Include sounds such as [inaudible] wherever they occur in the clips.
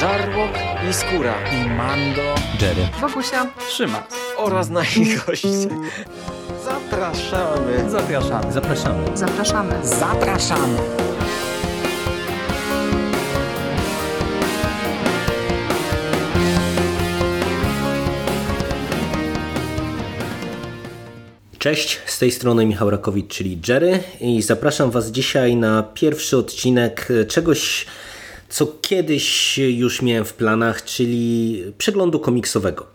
Żarłok i Skóra i Mando, Jerry, Wokusia, Trzyma oraz nasi goście. Zapraszamy. Zapraszamy. Zapraszamy. zapraszamy. Zapraszamy. Cześć, z tej strony Michał Rakowicz, czyli Jerry i zapraszam Was dzisiaj na pierwszy odcinek czegoś, co kiedyś już miałem w planach, czyli przeglądu komiksowego.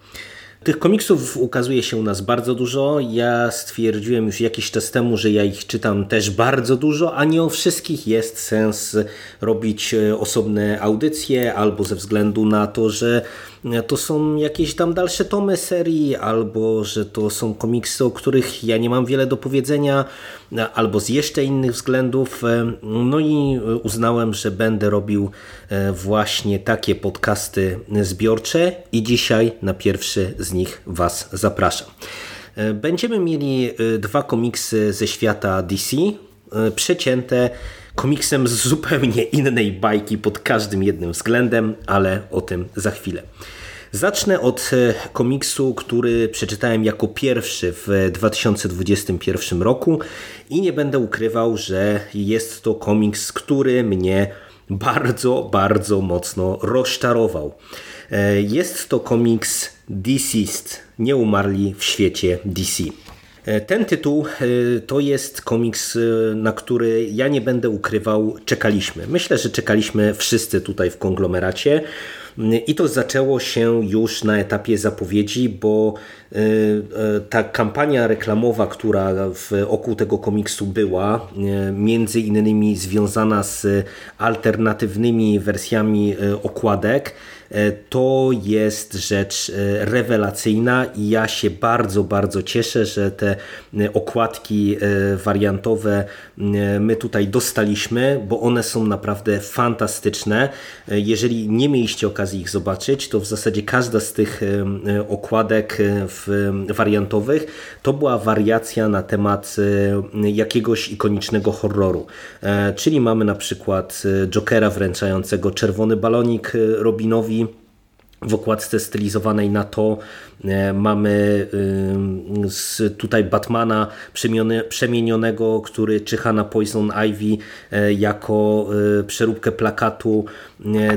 Tych komiksów ukazuje się u nas bardzo dużo. Ja stwierdziłem już jakiś czas temu, że ja ich czytam też bardzo dużo, a nie o wszystkich jest sens robić e, osobne audycje, albo ze względu na to, że to są jakieś tam dalsze tomy serii, albo że to są komiksy, o których ja nie mam wiele do powiedzenia, albo z jeszcze innych względów. No i uznałem, że będę robił e, właśnie takie podcasty zbiorcze i dzisiaj na pierwszy z nich Was zapraszam. E, będziemy mieli e, dwa komiksy ze świata DC, przecięte komiksem z zupełnie innej bajki pod każdym jednym względem, ale o tym za chwilę. Zacznę od e, komiksu, który przeczytałem jako pierwszy w 2021 roku i nie będę ukrywał, że jest to komiks, który mnie bardzo, bardzo mocno rozczarował. E, jest to komiks Deceased, nie umarli w świecie DC. E, ten tytuł to jest komiks, na który ja nie będę ukrywał, czekaliśmy. Myślę, że czekaliśmy wszyscy tutaj w konglomeracie. I to zaczęło się już na etapie zapowiedzi, bo y, y, ta kampania reklamowa, która wokół tego komiksu była, y, między innymi związana z alternatywnymi wersjami okładek, to jest rzecz e, rewelacyjna i ja się bardzo, bardzo cieszę, że te e, okładki wariantowe my tutaj dostaliśmy, bo one są naprawdę fantastyczne. Jeżeli nie mieliście okazji ich zobaczyć, to w zasadzie każda z tych okładek wariantowych to była wariacja na temat jakiegoś ikonicznego horroru. Czyli mamy na przykład Jokera wręczającego czerwony balonik Robinowi, w okładce stylizowanej na to e, mamy tutaj Batmana przemienionego, który czyha na Poison Ivy e, jako e, przeróbkę plakatu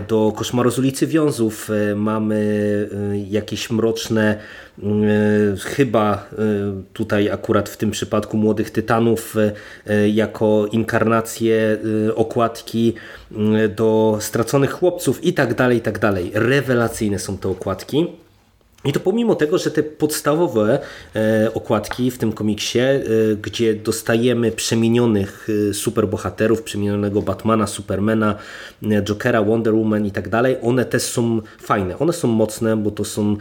do Koszmaru z ulicy Wiązów. Mamy jakieś mroczne chyba tutaj akurat w tym przypadku Młodych Tytanów jako inkarnację okładki do Straconych Chłopców i tak dalej, i tak dalej. Rewelacyjne są te okładki. I to pomimo tego, że te podstawowe e, okładki w tym komiksie, e, gdzie dostajemy przemienionych e, superbohaterów, przemienionego Batmana, Supermana, Jokera, Wonder Woman i tak dalej, one też są fajne. One są mocne, bo to są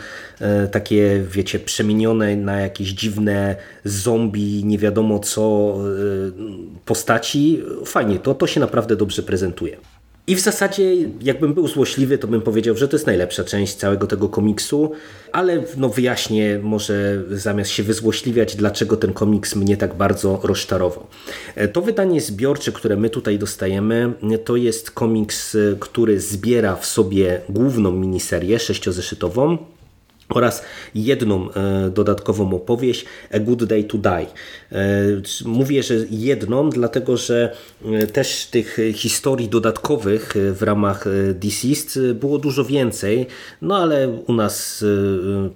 takie, wiecie, przemienione na jakieś dziwne zombie, nie wiadomo co postaci. Fajnie, to, to się naprawdę dobrze prezentuje. I w zasadzie, jakbym był złośliwy, to bym powiedział, że to jest najlepsza część całego tego komiksu, ale no wyjaśnię może zamiast się wyzłośliwiać, dlaczego ten komiks mnie tak bardzo rozczarował. E, to wydanie zbiorcze, które my tutaj dostajemy, to jest komiks, który zbiera w sobie główną miniserię sześciozeszytową, oraz jedną e, dodatkową opowieść A Good Day to Die. E, mówię, że jedną, dlatego że e, też tych historii dodatkowych w ramach Deceased było dużo więcej, no ale u nas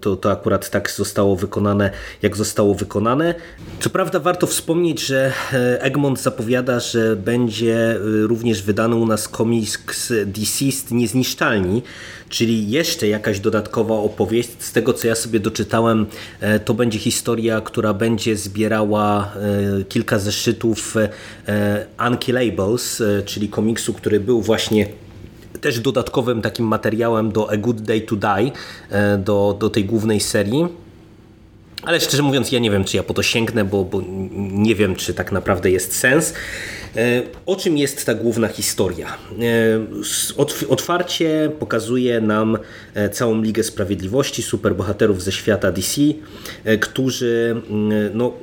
to, to akurat tak zostało wykonane, jak zostało wykonane. Co prawda warto wspomnieć, że Egmont zapowiada, że będzie również wydany u nas komiks Deceased Niezniszczalni, czyli jeszcze jakaś dodatkowa opowieść. Z tego co ja sobie doczytałem, e, to będzie historia, która będzie zbierała e, kilka zeszytów e, Unkillables, czyli komiksu, który był właśnie też dodatkowym takim materiałem do A Good Day to Die, do, do tej głównej serii. Ale szczerze mówiąc, ja nie wiem, czy ja po to sięgnę, bo, bo nie wiem, czy tak naprawdę jest sens. E, o czym jest ta główna historia? E, otwarcie pokazuje nam e, całą Ligę Sprawiedliwości, superbohaterów ze świata DC, którzy no,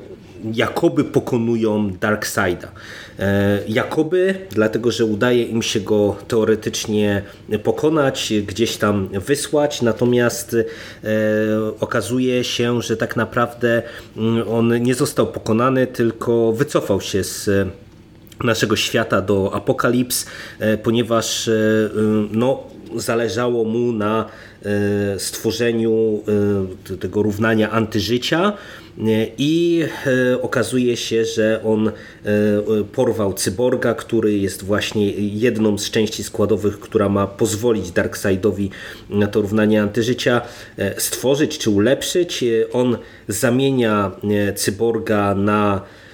jakoby pokonują Darkseida. Jakoby, dlatego że udaje im się go teoretycznie pokonać, gdzieś tam wysłać, natomiast okazuje się, że tak naprawdę mm, on nie został pokonany, tylko wycofał się z naszego świata do Apokalips, ponieważ no, zależało mu na e, stworzeniu e, tego równania antyżycia e, i okazuje się, że on porwał cyborga, który jest właśnie jedną z części składowych, która ma pozwolić Darkseidowi na to równanie antyżycia stworzyć czy ulepszyć. On zamienia cyborga na E,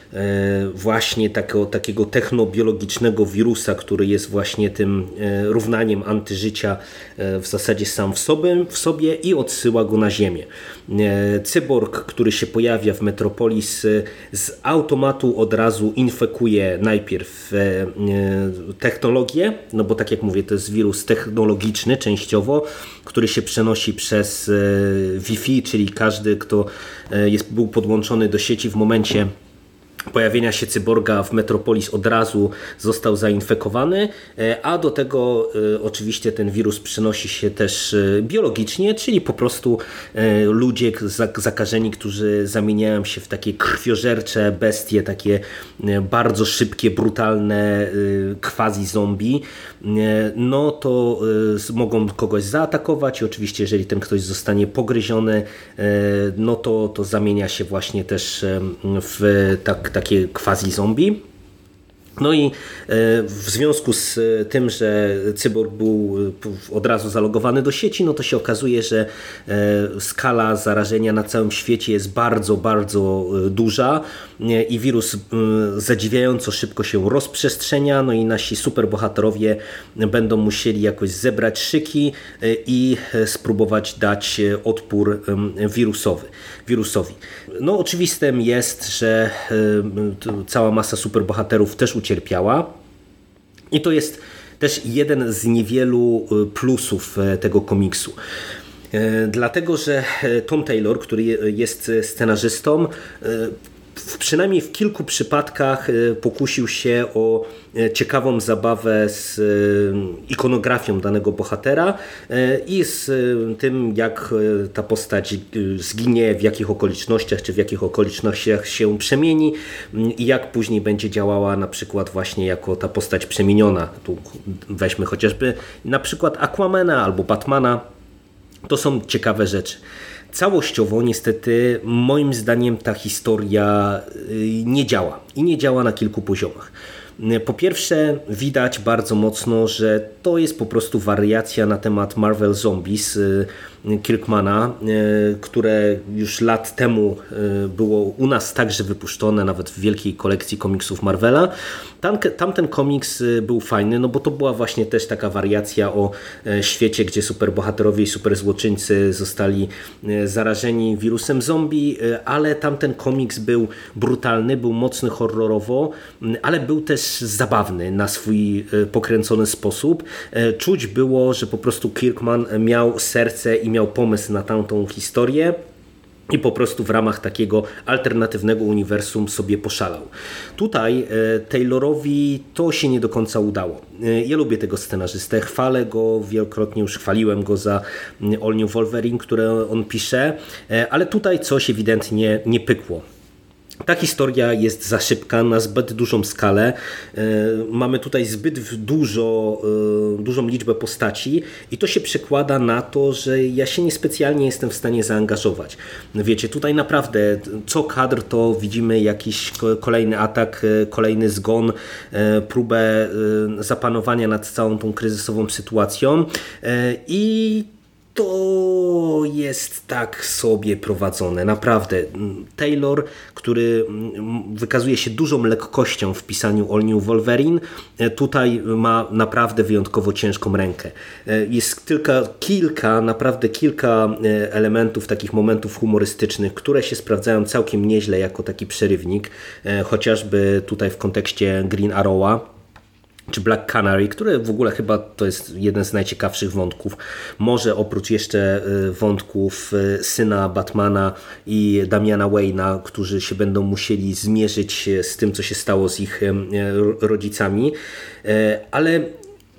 właśnie takiego, takiego technobiologicznego wirusa, który jest właśnie tym e, równaniem antyżycia e, w zasadzie sam w sobie, w sobie i odsyła go na ziemię. Cyborg, który się pojawia w Metropolis z automatu od razu infekuje najpierw technologię, no bo tak jak mówię, to jest wirus technologiczny częściowo, który się przenosi przez Wi-Fi, czyli każdy, kto jest, był podłączony do sieci w momencie pojawienia się cyborga w Metropolis od razu został zainfekowany, e, a do tego e, oczywiście ten wirus przenosi się też e, biologicznie, czyli po prostu ludzie zakażeni, którzy zamieniają się w takie krwiożercze bestie, takie bardzo szybkie, brutalne quasi zombie, no to mogą kogoś zaatakować i oczywiście jeżeli ten ktoś zostanie pogryziony, no to, to zamienia się właśnie też w tak takie quasi zombie. No i e, w związku z e, tym, że cyborg był e, od razu zalogowany do sieci, no to się okazuje, że skala zarażenia na całym świecie jest bardzo, bardzo duża i wirus zadziwiająco szybko się rozprzestrzenia, no i nasi superbohaterowie będą musieli jakoś zebrać szyki i spróbować dać odpór wirusowy, wirusowi. No oczywistym jest, że cała masa superbohaterów też ucierpiała. I to jest też jeden z niewielu y, plusów e, tego komiksu. E, dlatego, że e, Tom Taylor, który jest scenarzystą, przynajmniej w kilku przypadkach pokusił się o E, ciekawą zabawę z e, ikonografią danego bohatera e, i z tym, jak ta postać zginie, w jakich okolicznościach, czy w jakich okolicznościach się przemieni i jak później będzie działała na przykład właśnie jako ta postać przemieniona. Tu weźmy chociażby na przykład Aquamana albo Batmana. To są ciekawe rzeczy. Całościowo niestety moim zdaniem ta historia nie działa i nie działa na kilku poziomach. Po pierwsze, widać bardzo mocno, że to jest po prostu wariacja na temat Marvel Zombies y, Kirkmana, y, które już lat temu było u nas także wypuszczone, nawet w wielkiej kolekcji komiksów Marvela. Tam, tamten komiks był fajny, no bo to była właśnie też taka wariacja o świecie, gdzie superbohaterowie i superzłoczyńcy zostali zarażeni wirusem zombie, ale tamten komiks był brutalny, był mocny horrorowo, ale był też zabawny na swój pokręcony sposób E, czuć było, że po prostu Kirkman miał serce i miał pomysł na tamtą historię i po prostu w ramach takiego alternatywnego uniwersum sobie poszalał. Tutaj e, Taylorowi to się nie do końca udało. E, ja lubię tego scenarzystę, chwalę go, wielokrotnie już chwaliłem go za All New Wolverine, które on pisze, ale tutaj coś ewidentnie nie pykło. Ta historia jest za szybka na zbyt dużą skalę. E, mamy tutaj zbyt dużo, e, dużą liczbę postaci i to się przekłada na to, że ja się niespecjalnie jestem w stanie zaangażować. Wiecie, tutaj naprawdę co kadr to widzimy jakiś kolejny atak, e, kolejny zgon, próbę zapanowania nad całą tą kryzysową sytuacją i to jest tak sobie prowadzone. Naprawdę. Taylor, który wykazuje się dużą lekkością w pisaniu All New Wolverine, e, tutaj ma naprawdę wyjątkowo ciężką rękę. E, jest tylko kilka, naprawdę kilka e, elementów, takich momentów humorystycznych, które się sprawdzają całkiem nieźle jako taki przerywnik, chociażby tutaj w kontekście Green Arrowa czy Black Canary, które w ogóle chyba to jest jeden z najciekawszych wątków. Może oprócz jeszcze wątków syna Batmana i Damiana Wayna, którzy się będą musieli zmierzyć z tym, co się stało z ich rodzicami. Ale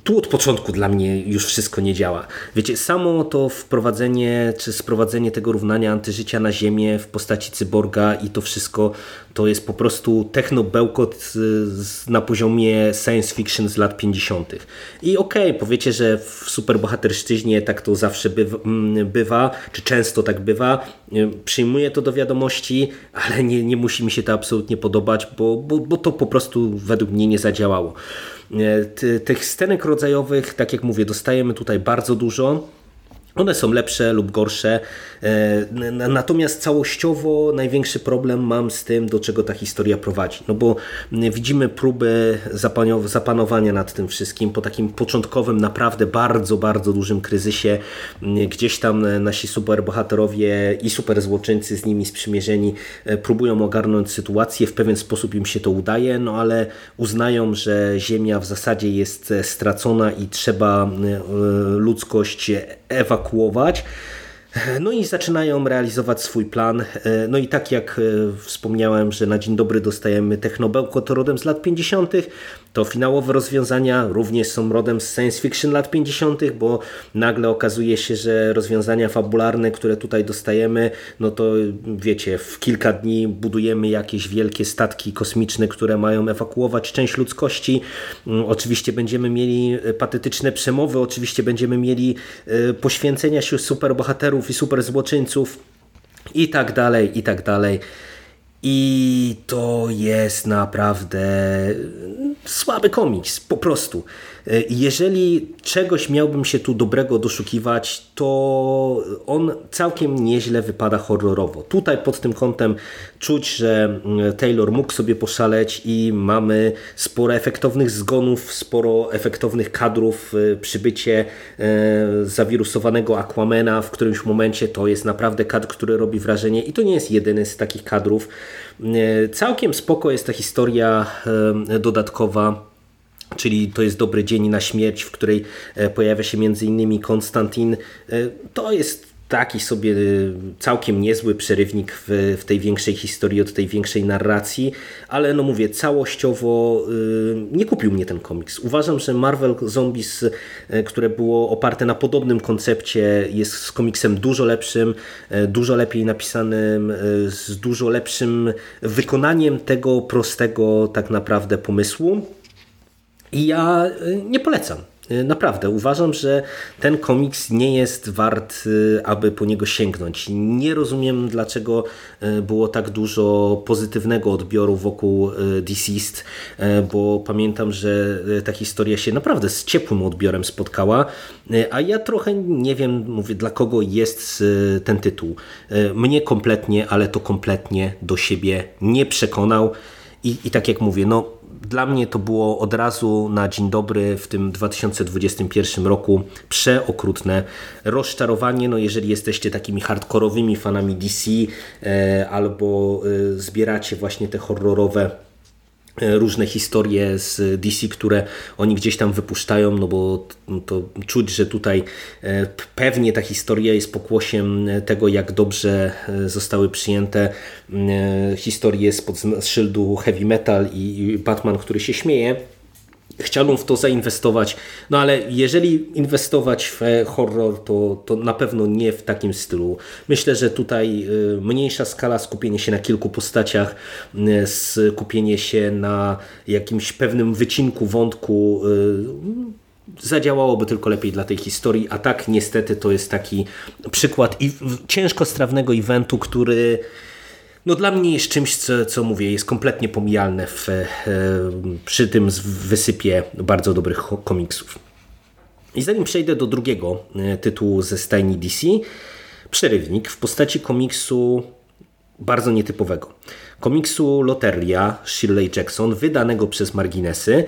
tu od początku dla mnie już wszystko nie działa. Wiecie, samo to wprowadzenie, czy sprowadzenie tego równania antyżycia na Ziemię w postaci cyborga i to wszystko, to jest po prostu techno-bełkot na poziomie science fiction z lat 50. I okej, okay, powiecie, że w superbohaterszczyźnie tak to zawsze mm, bywa, czy często tak bywa. Przyjmuję to do wiadomości, ale nie, nie musi mi się to absolutnie podobać, bo, bo, bo to po prostu według mnie nie zadziałało. Tych scenek rodzajowych, tak jak mówię, dostajemy tutaj bardzo dużo. One są lepsze lub gorsze, e, natomiast całościowo największy problem mam z tym, do czego ta historia prowadzi. No bo widzimy próby zapanowania nad tym wszystkim po takim początkowym, naprawdę bardzo, bardzo dużym kryzysie. Gdzieś tam nasi superbohaterowie i superzłoczyńcy z nimi sprzymierzeni e, próbują ogarnąć sytuację, w pewien sposób im się to udaje, no ale uznają, że Ziemia w zasadzie jest stracona i trzeba e, ludzkość ewakuować ewakuować. No i zaczynają realizować swój plan. No i tak jak e, wspomniałem, że na dzień dobry dostajemy Technobełkot rodem z lat 50., to finałowe rozwiązania również są rodem z science fiction lat 50., bo nagle okazuje się, że rozwiązania fabularne, które tutaj dostajemy, no to wiecie, w kilka dni budujemy jakieś wielkie statki kosmiczne, które mają ewakuować część ludzkości. Mm, oczywiście będziemy mieli patetyczne przemowy, oczywiście będziemy mieli e, poświęcenia się superbohaterów i superzłoczyńców i tak dalej, i tak dalej. I to jest naprawdę słaby komiks, po prostu. E, jeżeli czegoś miałbym się tu dobrego doszukiwać, to on całkiem nieźle wypada horrorowo. Tutaj pod tym kątem czuć, że mm, Taylor mógł sobie poszaleć i mamy sporo efektownych zgonów, sporo efektownych kadrów, e, przybycie e, zawirusowanego Aquamena w którymś momencie to jest naprawdę kadr, który robi wrażenie i to nie jest jedyny z takich kadrów. Całkiem spoko jest ta historia dodatkowa czyli to jest dobry dzień na śmierć, w której e, pojawia się innymi Konstantin. E, to jest taki sobie e, całkiem niezły przerywnik w, w tej większej historii, od tej większej narracji, ale no mówię, całościowo nie kupił mnie ten komiks. Uważam, że Marvel Zombies, które było oparte na podobnym koncepcie, jest z komiksem dużo lepszym, dużo lepiej napisanym, z dużo lepszym wykonaniem tego prostego tak naprawdę pomysłu. I ja y, nie polecam. Y, naprawdę, uważam, że ten komiks nie jest wart, y, aby po niego sięgnąć. Nie rozumiem, dlaczego było tak dużo pozytywnego odbioru wokół Deceased, bo pamiętam, że ta historia się naprawdę z ciepłym odbiorem spotkała, a ja trochę nie wiem, mówię, dla kogo jest ten tytuł. Mnie kompletnie, ale to kompletnie do siebie nie przekonał. I, i tak jak mówię, no dla mnie to było od razu na dzień dobry w tym 2021 roku przeokrutne rozczarowanie. No jeżeli jesteście takimi hardkorowymi fanami DC e, albo e, zbieracie właśnie te horrorowe różne historie z DC, które oni gdzieś tam wypuszczają, no bo to czuć, że tutaj e, pewnie ta historia jest pokłosiem tego, jak dobrze e, zostały przyjęte historie spod szyldu heavy metal i Batman, który się śmieje chciałbym w to zainwestować, no ale jeżeli inwestować w horror, to, to na pewno nie w takim stylu. Myślę, że tutaj y, mniejsza skala, skupienie się na kilku postaciach, y, skupienie się na jakimś pewnym wycinku wątku y, zadziałałoby tylko lepiej dla tej historii, a tak niestety to jest taki przykład ciężko strawnego eventu, który no dla mnie jest czymś, co, co mówię, jest kompletnie pomijalne w, e, przy tym wysypie bardzo dobrych komiksów. I zanim przejdę do drugiego e, tytułu ze stajni DC, przerywnik w postaci komiksu bardzo nietypowego. Komiksu Loteria Shirley Jackson, wydanego przez Marginesy,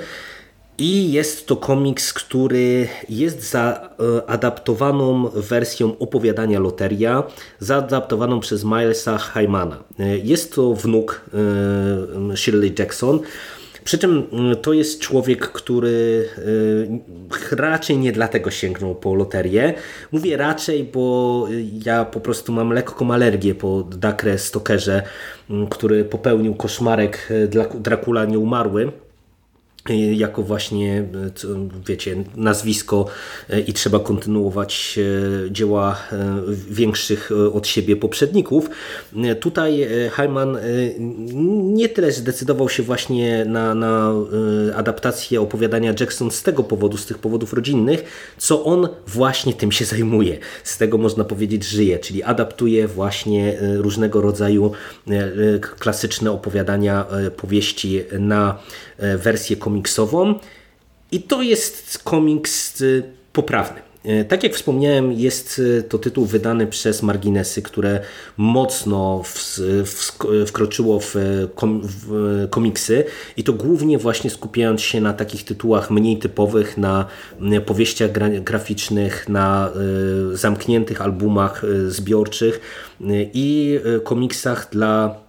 i jest to komiks, który jest zaadaptowaną wersją opowiadania Loteria, zaadaptowaną przez Milesa Hymana. Jest to wnuk e, Shirley Jackson. Przy czym to jest człowiek, który raczej nie dlatego sięgnął po loterię. Mówię raczej, bo ja po prostu mam lekką alergię po Dakre Stokerze, który popełnił koszmarek Dracula nieumarły jako właśnie, wiecie, nazwisko e, i trzeba kontynuować dzieła większych od siebie poprzedników. Tutaj Hyman nie tyle zdecydował się właśnie na, na adaptację opowiadania Jackson z tego powodu, z tych powodów rodzinnych, co on właśnie tym się zajmuje. Z tego można powiedzieć żyje, czyli adaptuje właśnie różnego rodzaju klasyczne opowiadania, powieści na wersję komiksową i to jest komiks y, poprawny. Y, tak jak wspomniałem, jest y, to tytuł wydany przez Marginesy, które mocno wkroczyło w, komiksy i to głównie właśnie skupiając się na takich tytułach mniej typowych, na powieściach graficznych, na zamkniętych albumach zbiorczych i komiksach dla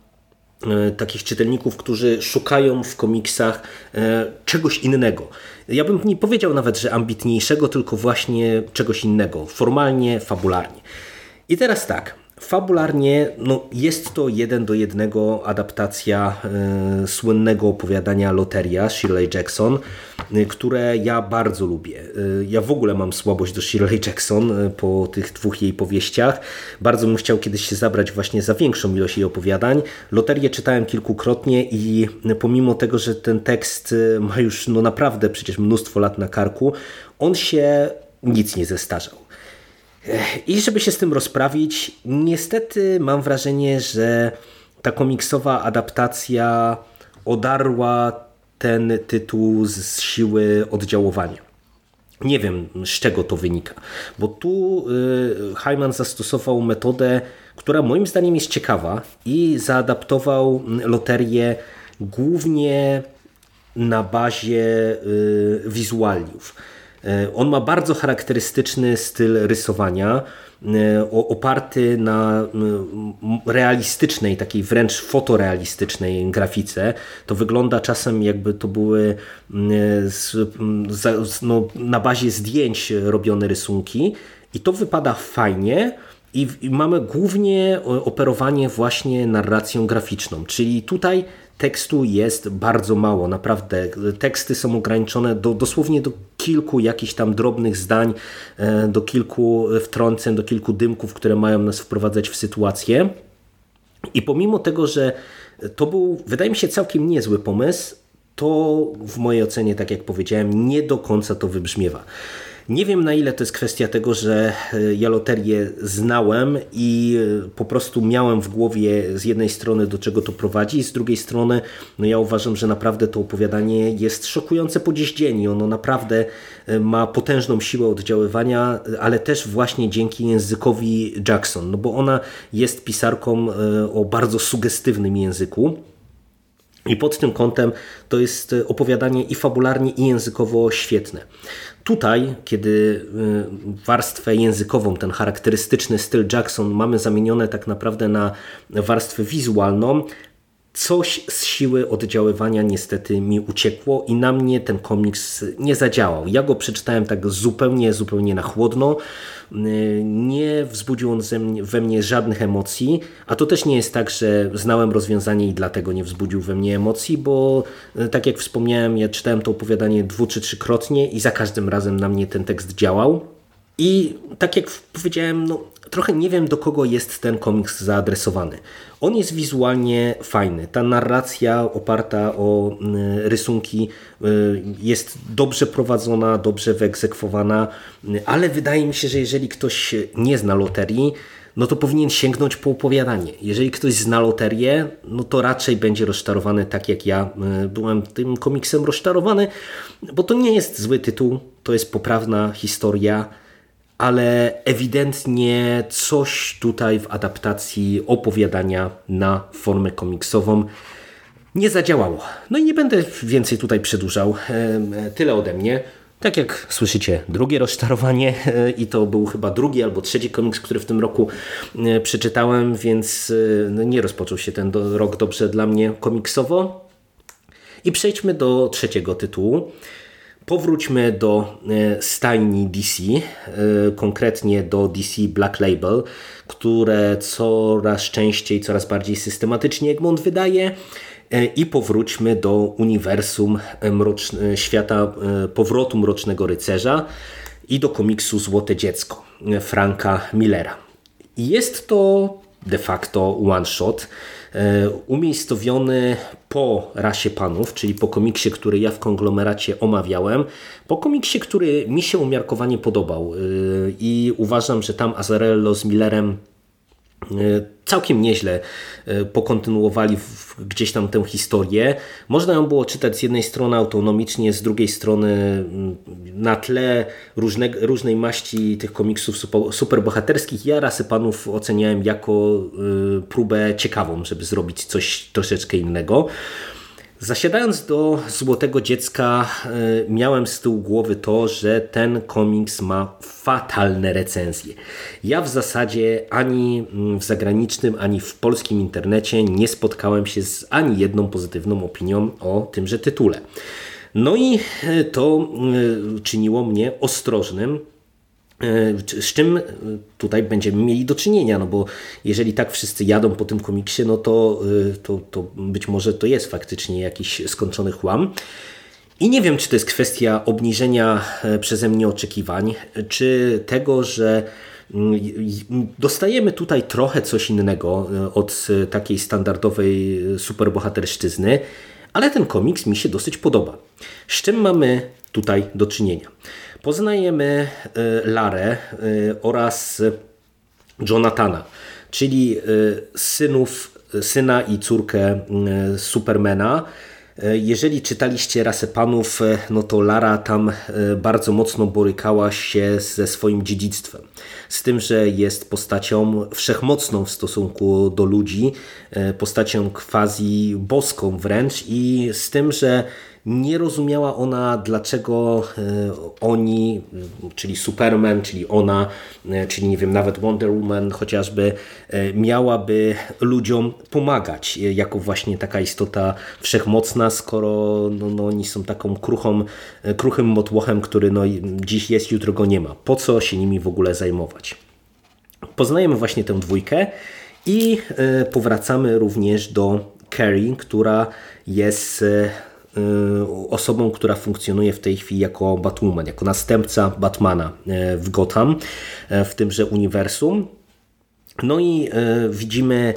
takich czytelników, którzy szukają w komiksach e, czegoś innego. Ja bym nie powiedział nawet, że ambitniejszego, tylko właśnie czegoś innego, formalnie, fabularnie. I teraz tak, Fabularnie no, jest to jeden do jednego adaptacja e, słynnego opowiadania Loteria Shirley Jackson, e, które ja bardzo lubię. E, ja w ogóle mam słabość do Shirley Jackson po tych dwóch jej powieściach. Bardzo bym chciał kiedyś się zabrać właśnie za większą ilość jej opowiadań. Loterię czytałem kilkukrotnie i pomimo tego, że ten tekst ma już no naprawdę przecież mnóstwo lat na karku, on się nic nie zestarzał. I żeby się z tym rozprawić, niestety mam wrażenie, że ta komiksowa adaptacja odarła ten tytuł z siły oddziaływania. Nie wiem, z czego to wynika, bo tu y, Hyman zastosował metodę, która moim zdaniem jest ciekawa i zaadaptował loterię głównie na bazie y, wizualiów. E, on ma bardzo charakterystyczny styl rysowania, e, oparty na realistycznej, takiej wręcz fotorealistycznej grafice. To wygląda czasem jakby to były no, na bazie zdjęć robione rysunki i to wypada fajnie, i, mamy głównie operowanie właśnie narracją graficzną, czyli tutaj tekstu jest bardzo mało, naprawdę. Teksty są ograniczone do, dosłownie do kilku jakichś tam drobnych zdań, e, do kilku wtrąceń, do kilku dymków, które mają nas wprowadzać w sytuację. I pomimo tego, że to był, wydaje mi się, całkiem niezły pomysł, to w mojej ocenie, tak jak powiedziałem, nie do końca to wybrzmiewa. Nie wiem na ile to jest kwestia tego, że e, ja loterię znałem i e, po prostu miałem w głowie z jednej strony do czego to prowadzi, z drugiej strony no ja uważam, że naprawdę to opowiadanie jest szokujące po dziś dzień ono naprawdę e, ma potężną siłę oddziaływania, ale też właśnie dzięki językowi Jackson, no bo ona jest pisarką o bardzo sugestywnym języku. I pod tym kątem to jest opowiadanie i fabularnie, i językowo świetne. Tutaj, kiedy y, warstwę językową, ten charakterystyczny styl Jackson mamy zamienione tak naprawdę na warstwę wizualną, coś z siły oddziaływania niestety mi uciekło i na mnie ten komiks nie zadziałał. Ja go przeczytałem tak zupełnie, zupełnie na chłodno. Nie wzbudził on we mnie żadnych emocji, a to też nie jest tak, że znałem rozwiązanie i dlatego nie wzbudził we mnie emocji, bo e, tak jak wspomniałem, ja czytałem to opowiadanie dwu czy trzykrotnie i za każdym razem na mnie ten tekst działał. I tak jak powiedziałem, no, trochę nie wiem do kogo jest ten komiks zaadresowany. On jest wizualnie fajny. Ta narracja oparta o mm, rysunki y, jest dobrze prowadzona, dobrze wyegzekwowana, ale wydaje mi się, że jeżeli ktoś nie zna loterii, no to powinien sięgnąć po opowiadanie. Jeżeli ktoś zna loterię, no to raczej będzie rozczarowany tak jak ja y, byłem tym komiksem rozczarowany, bo to nie jest zły tytuł, to jest poprawna historia, ale ewidentnie coś tutaj w adaptacji opowiadania na formę komiksową nie zadziałało. No i nie będę więcej tutaj przedłużał. Tyle ode mnie. Tak jak słyszycie, drugie rozczarowanie i to był chyba drugi albo trzeci komiks, który w tym roku e, przeczytałem, więc e, no nie rozpoczął się ten rok dobrze dla mnie komiksowo. I przejdźmy do trzeciego tytułu. Powróćmy do e, stajni DC, e, konkretnie do DC Black Label, które coraz częściej, coraz bardziej systematycznie Egmont wydaje. E, I powróćmy do uniwersum świata powrotu Mrocznego Rycerza i do komiksu Złote Dziecko Franka Millera. Jest to de facto one shot. E, umiejscowiony po rasie panów, czyli po komiksie, który ja w konglomeracie omawiałem, po komiksie, który mi się umiarkowanie podobał. E, i uważam, że tam Azarello z Millerem całkiem nieźle e, pokontynuowali gdzieś tam tę historię. Można ją było czytać z jednej strony autonomicznie, z drugiej strony mm, na tle różne, różnej maści tych komiksów superbohaterskich. Ja rasy panów oceniałem jako e, próbę ciekawą, żeby zrobić coś troszeczkę innego. Zasiadając do Złotego Dziecka, e, miałem z tyłu głowy to, że ten komiks ma fatalne recenzje. Ja w zasadzie ani w zagranicznym, ani w polskim internecie nie spotkałem się z ani jedną pozytywną opinią o tymże tytule. No i e, to e, czyniło mnie ostrożnym z czym e, tutaj będziemy mieli do czynienia, no bo jeżeli tak wszyscy jadą po tym komiksie, no to, e, to, to być może to jest faktycznie jakiś skończony chłam. I nie wiem, czy to jest kwestia obniżenia przeze mnie oczekiwań, czy tego, że mm, dostajemy tutaj trochę coś innego od takiej standardowej superbohaterszczyzny, ale ten komiks mi się dosyć podoba. Z czym mamy tutaj do czynienia? Poznajemy e, Larę e, oraz Jonathana, czyli e, synów, syna i córkę Supermana. Jeżeli czytaliście Rasę Panów, no to Lara tam bardzo mocno borykała się ze swoim dziedzictwem. Z tym, że jest postacią wszechmocną w stosunku do ludzi, postacią quasi boską wręcz i z tym, że nie rozumiała ona, dlaczego e, oni, czyli Superman, czyli ona, e, czyli nie wiem, nawet Wonder Woman chociażby, e, miałaby ludziom pomagać jako właśnie taka istota wszechmocna, skoro no, no, oni są taką kruchą, kruchym motłochem, który no, dziś jest, jutro go nie ma. Po co się nimi w ogóle zajmować? Poznajemy właśnie tę dwójkę i powracamy również do Carrie, która jest osobą, która funkcjonuje w tej chwili jako Batwoman, jako następca Batmana y, w Gotham, y, w tymże uniwersum. No i widzimy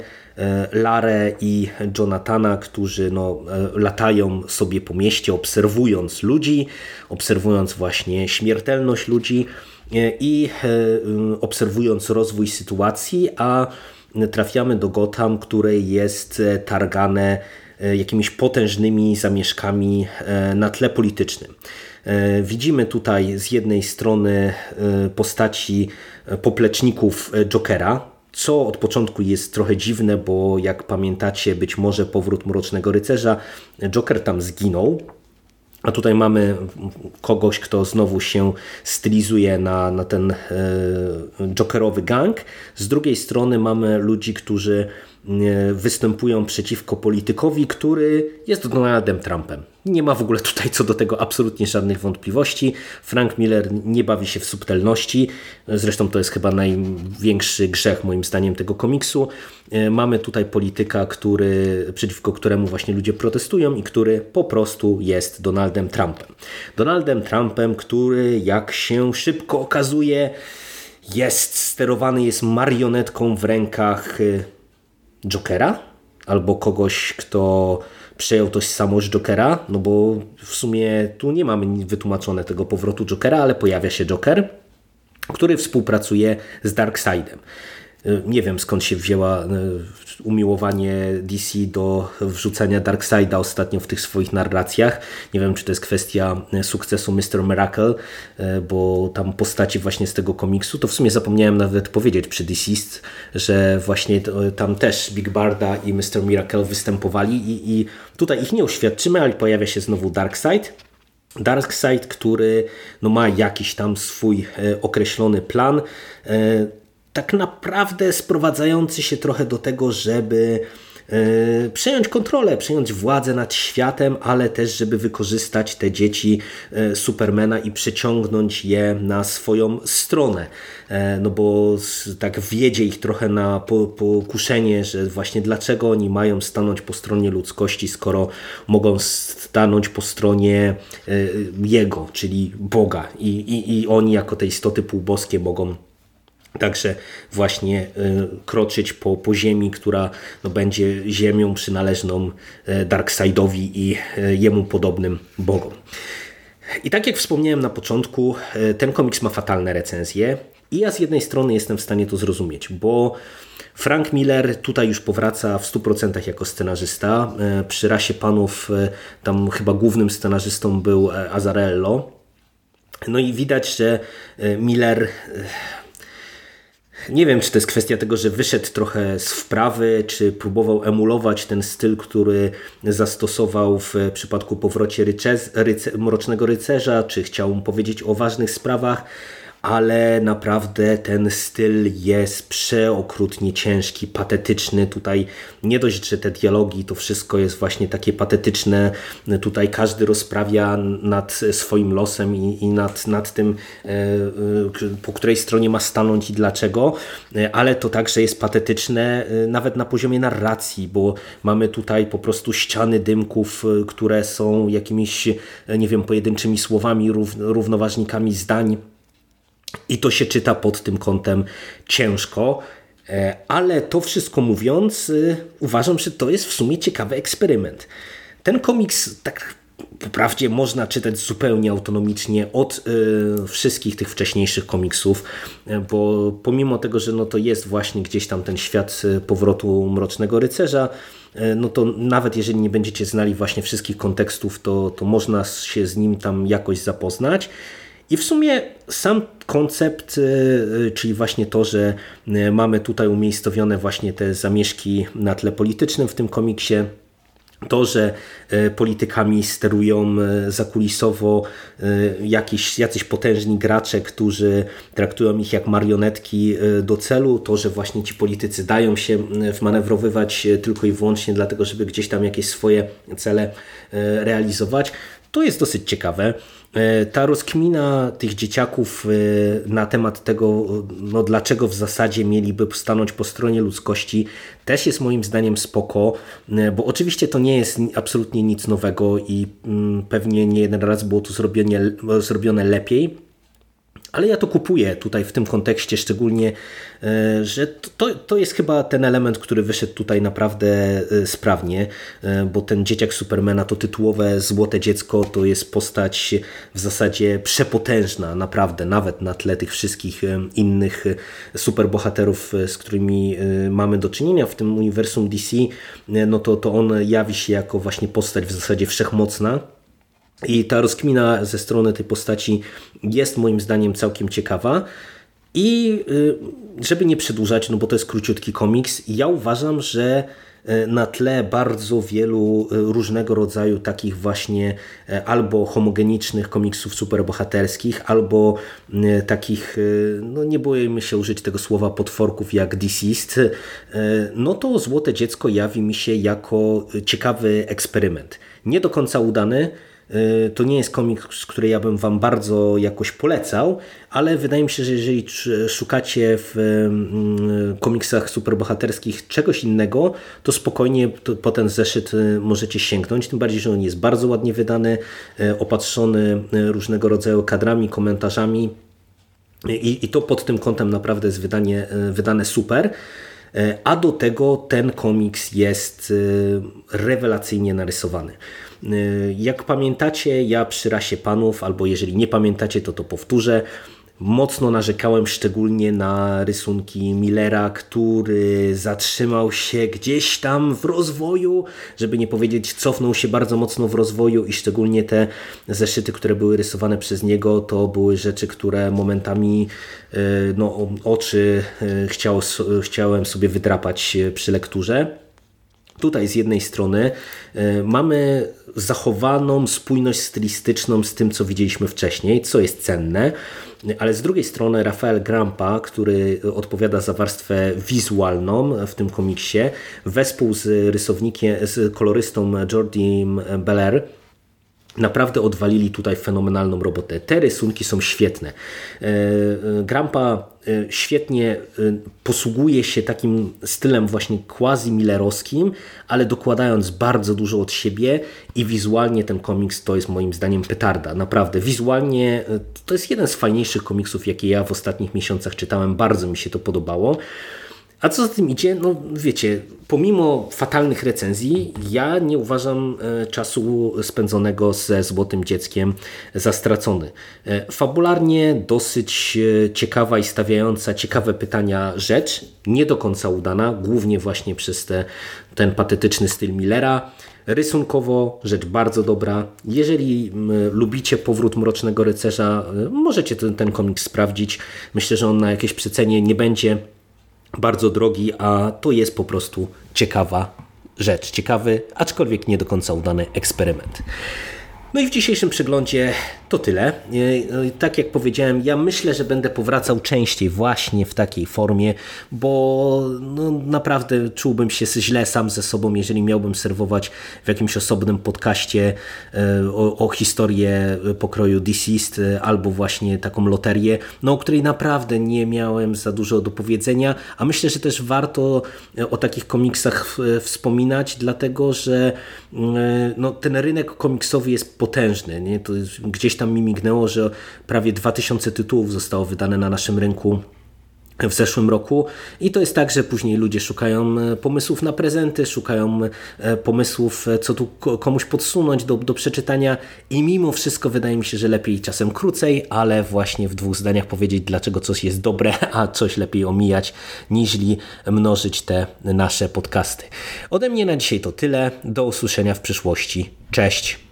Larę i Jonathana, którzy no, latają sobie po mieście, obserwując ludzi, obserwując właśnie śmiertelność ludzi i obserwując rozwój sytuacji, a trafiamy do Gotham, które jest targane E, jakimiś potężnymi zamieszkami e, na tle politycznym. E, widzimy tutaj z jednej strony postaci popleczników Jokera, co od początku jest trochę dziwne, bo jak pamiętacie, być może powrót Mrocznego Rycerza, Joker tam zginął, a tutaj mamy kogoś, kto znowu się stylizuje na, na ten Jokerowy gang. Z drugiej strony mamy ludzi, którzy występują przeciwko politykowi, który jest Donaldem Trumpem. Nie ma w ogóle tutaj co do tego absolutnie żadnych wątpliwości. Frank Miller nie bawi się w subtelności. Zresztą to jest chyba największy grzech moim zdaniem tego komiksu. E, mamy tutaj polityka, który, przeciwko któremu właśnie ludzie protestują i który po prostu jest Donaldem Trumpem. Donaldem Trumpem, który jak się szybko okazuje jest sterowany, jest marionetką w rękach e, Jokera albo kogoś, kto przejął tożsamość Jokera, no bo w sumie tu nie mamy wytłumaczone tego powrotu Jokera, ale pojawia się Joker, który współpracuje z Darkseidem. Nie wiem skąd się wzięła e, umiłowanie DC do wrzucania Darkseida ostatnio w tych swoich narracjach. Nie wiem, czy to jest kwestia e, sukcesu Mr. Miracle, bo tam postaci właśnie z tego komiksu, to w sumie zapomniałem nawet powiedzieć przy Deceased, że właśnie tam też Big Barda i Mr. Miracle występowali i, i tutaj ich nie uświadczymy, ale pojawia się znowu Darkseid. Darkseid, który no, ma jakiś tam swój określony plan tak naprawdę sprowadzający się trochę do tego, żeby przejąć kontrolę, przejąć władzę nad światem, ale też, żeby wykorzystać te dzieci Supermana i przeciągnąć je na swoją stronę. No bo tak wiedzie ich trochę na pokuszenie, że właśnie dlaczego oni mają stanąć po stronie ludzkości, skoro mogą stanąć po stronie Jego, czyli Boga i, i, i oni jako te istoty półboskie mogą Także właśnie y, kroczyć po, po ziemi, która no, będzie ziemią przynależną y, Darkseidowi i y, jemu podobnym bogom. I tak jak wspomniałem na początku, ten komiks ma fatalne recenzje i ja z jednej strony jestem w stanie to zrozumieć, bo Frank Miller tutaj już powraca w 100% jako scenarzysta. Przy Rasie Panów tam chyba głównym scenarzystą był Azarello. No i widać, że Miller nie wiem, czy to jest kwestia tego, że wyszedł trochę z wprawy, czy próbował emulować ten styl, który zastosował w przypadku powrocie ryce, ryce, Mrocznego Rycerza, czy chciał mu powiedzieć o ważnych sprawach ale naprawdę ten styl jest przeokrutnie ciężki, patetyczny. Tutaj nie dość, że te dialogi, to wszystko jest właśnie takie patetyczne. Tutaj każdy rozprawia nad swoim losem i, i nad, nad tym, e, e, po której stronie ma stanąć i dlaczego, e, ale to także jest patetyczne nawet na poziomie narracji, bo mamy tutaj po prostu ściany dymków, które są jakimiś, nie wiem, pojedynczymi słowami, równoważnikami zdań i to się czyta pod tym kątem ciężko. E, ale to wszystko mówiąc, e, uważam, że to jest w sumie ciekawy eksperyment. Ten komiks tak poprawdzie można czytać zupełnie autonomicznie od y, wszystkich tych wcześniejszych komiksów, bo pomimo tego, że no to jest właśnie gdzieś tam ten świat powrotu Mrocznego Rycerza, no to nawet jeżeli nie będziecie znali właśnie wszystkich kontekstów, to, to można się z nim tam jakoś zapoznać. I w sumie sam koncept, y, y, czyli właśnie to, że y, mamy tutaj umiejscowione właśnie te zamieszki na tle politycznym w tym komiksie, to, że politykami sterują zakulisowo jakiś, jacyś potężni gracze, którzy traktują ich jak marionetki do celu, to, że właśnie ci politycy dają się wmanewrowywać tylko i wyłącznie dlatego, żeby gdzieś tam jakieś swoje cele realizować, to jest dosyć ciekawe. E, ta rozkmina tych dzieciaków e, na temat tego, no dlaczego w zasadzie mieliby stanąć po stronie ludzkości, też jest moim zdaniem spoko, e, bo oczywiście to nie jest absolutnie nic nowego i mm, pewnie nie jeden raz było to zrobione, zrobione lepiej. Ale ja to kupuję tutaj w tym kontekście szczególnie, e, że to, to jest chyba ten element, który wyszedł tutaj naprawdę e, sprawnie, e, bo ten dzieciak Supermana, to tytułowe Złote Dziecko, to jest postać w zasadzie przepotężna, naprawdę, nawet na tle tych wszystkich innych superbohaterów, z którymi mamy do czynienia w tym uniwersum DC, no to, to on jawi się jako właśnie postać w zasadzie wszechmocna. I ta rozkmina ze strony tej postaci jest moim zdaniem całkiem ciekawa. I y, żeby nie przedłużać, no bo to jest króciutki komiks, ja uważam, że y, na tle bardzo wielu y, różnego rodzaju takich właśnie albo homogenicznych komiksów superbohaterskich, albo takich, no nie boję się użyć tego słowa potworków jak Deceased, no to Złote Dziecko jawi mi się jako ciekawy eksperyment. Nie do końca udany, to nie jest komiks, który ja bym Wam bardzo jakoś polecał, ale wydaje mi się, że jeżeli szukacie w mm, komiksach superbohaterskich czegoś innego, to spokojnie po ten zeszyt y, możecie sięgnąć. Tym bardziej, że on jest bardzo ładnie wydany, y, opatrzony różnego rodzaju kadrami, komentarzami. I, i to pod tym kątem naprawdę jest wydanie, wydane super. A do tego ten komiks jest rewelacyjnie narysowany. Y, jak pamiętacie, ja przy rasie panów, albo jeżeli nie pamiętacie, to to powtórzę. Mocno narzekałem szczególnie na rysunki Millera, który zatrzymał się gdzieś tam w rozwoju, żeby nie powiedzieć cofnął się bardzo mocno w rozwoju i szczególnie te zeszyty, które były rysowane przez niego, to były rzeczy, które momentami y, no, oczy y, chciał, chciałem sobie wydrapać przy lekturze. Tutaj z jednej strony e, mamy zachowaną spójność stylistyczną z tym, co widzieliśmy wcześniej, co jest cenne, ale z drugiej strony Rafael Grampa, który odpowiada za warstwę wizualną w tym komiksie, wespół z rysownikiem, z kolorystą Jordim Belair, Naprawdę odwalili tutaj fenomenalną robotę. Te rysunki są świetne. E, e, Grampa e, świetnie posługuje się takim stylem właśnie quasi-millerowskim, ale dokładając bardzo dużo od siebie i wizualnie ten komiks to jest moim zdaniem petarda. Naprawdę, wizualnie to jest jeden z fajniejszych komiksów, jakie ja w ostatnich miesiącach czytałem. Bardzo mi się to podobało. A co za tym idzie, no wiecie, pomimo fatalnych recenzji, ja nie uważam e, czasu spędzonego ze Złotym Dzieckiem za stracony. E, fabularnie dosyć e, ciekawa i stawiająca ciekawe pytania rzecz, nie do końca udana, głównie właśnie przez te, ten patetyczny styl Millera. Rysunkowo rzecz bardzo dobra. Jeżeli lubicie powrót Mrocznego Rycerza, możecie ten, ten komiks sprawdzić. Myślę, że on na jakieś przecenie nie będzie bardzo drogi, a to jest po prostu ciekawa rzecz, ciekawy, aczkolwiek nie do końca udany eksperyment. No i w dzisiejszym przeglądzie to tyle. E, e, tak jak powiedziałem, ja myślę, że będę powracał częściej właśnie w takiej formie, bo no, naprawdę czułbym się źle sam ze sobą, jeżeli miałbym serwować w jakimś osobnym podcaście e, o, o historię pokroju Deceased albo właśnie taką loterię, no, o której naprawdę nie miałem za dużo do powiedzenia, a myślę, że też warto o takich komiksach wspominać, dlatego że no, ten rynek komiksowy jest potężny. Nie? To gdzieś tam mi mignęło, że prawie 2000 tytułów zostało wydane na naszym rynku w zeszłym roku i to jest tak, że później ludzie szukają e, pomysłów na prezenty, szukają e, pomysłów, e, co tu komuś podsunąć do, do przeczytania i mimo wszystko wydaje mi się, że lepiej czasem krócej, ale właśnie w dwóch zdaniach powiedzieć, dlaczego coś jest dobre, [laughs] a coś lepiej omijać, niźli mnożyć te nasze podcasty. Ode mnie na dzisiaj to tyle. Do usłyszenia w przyszłości. Cześć!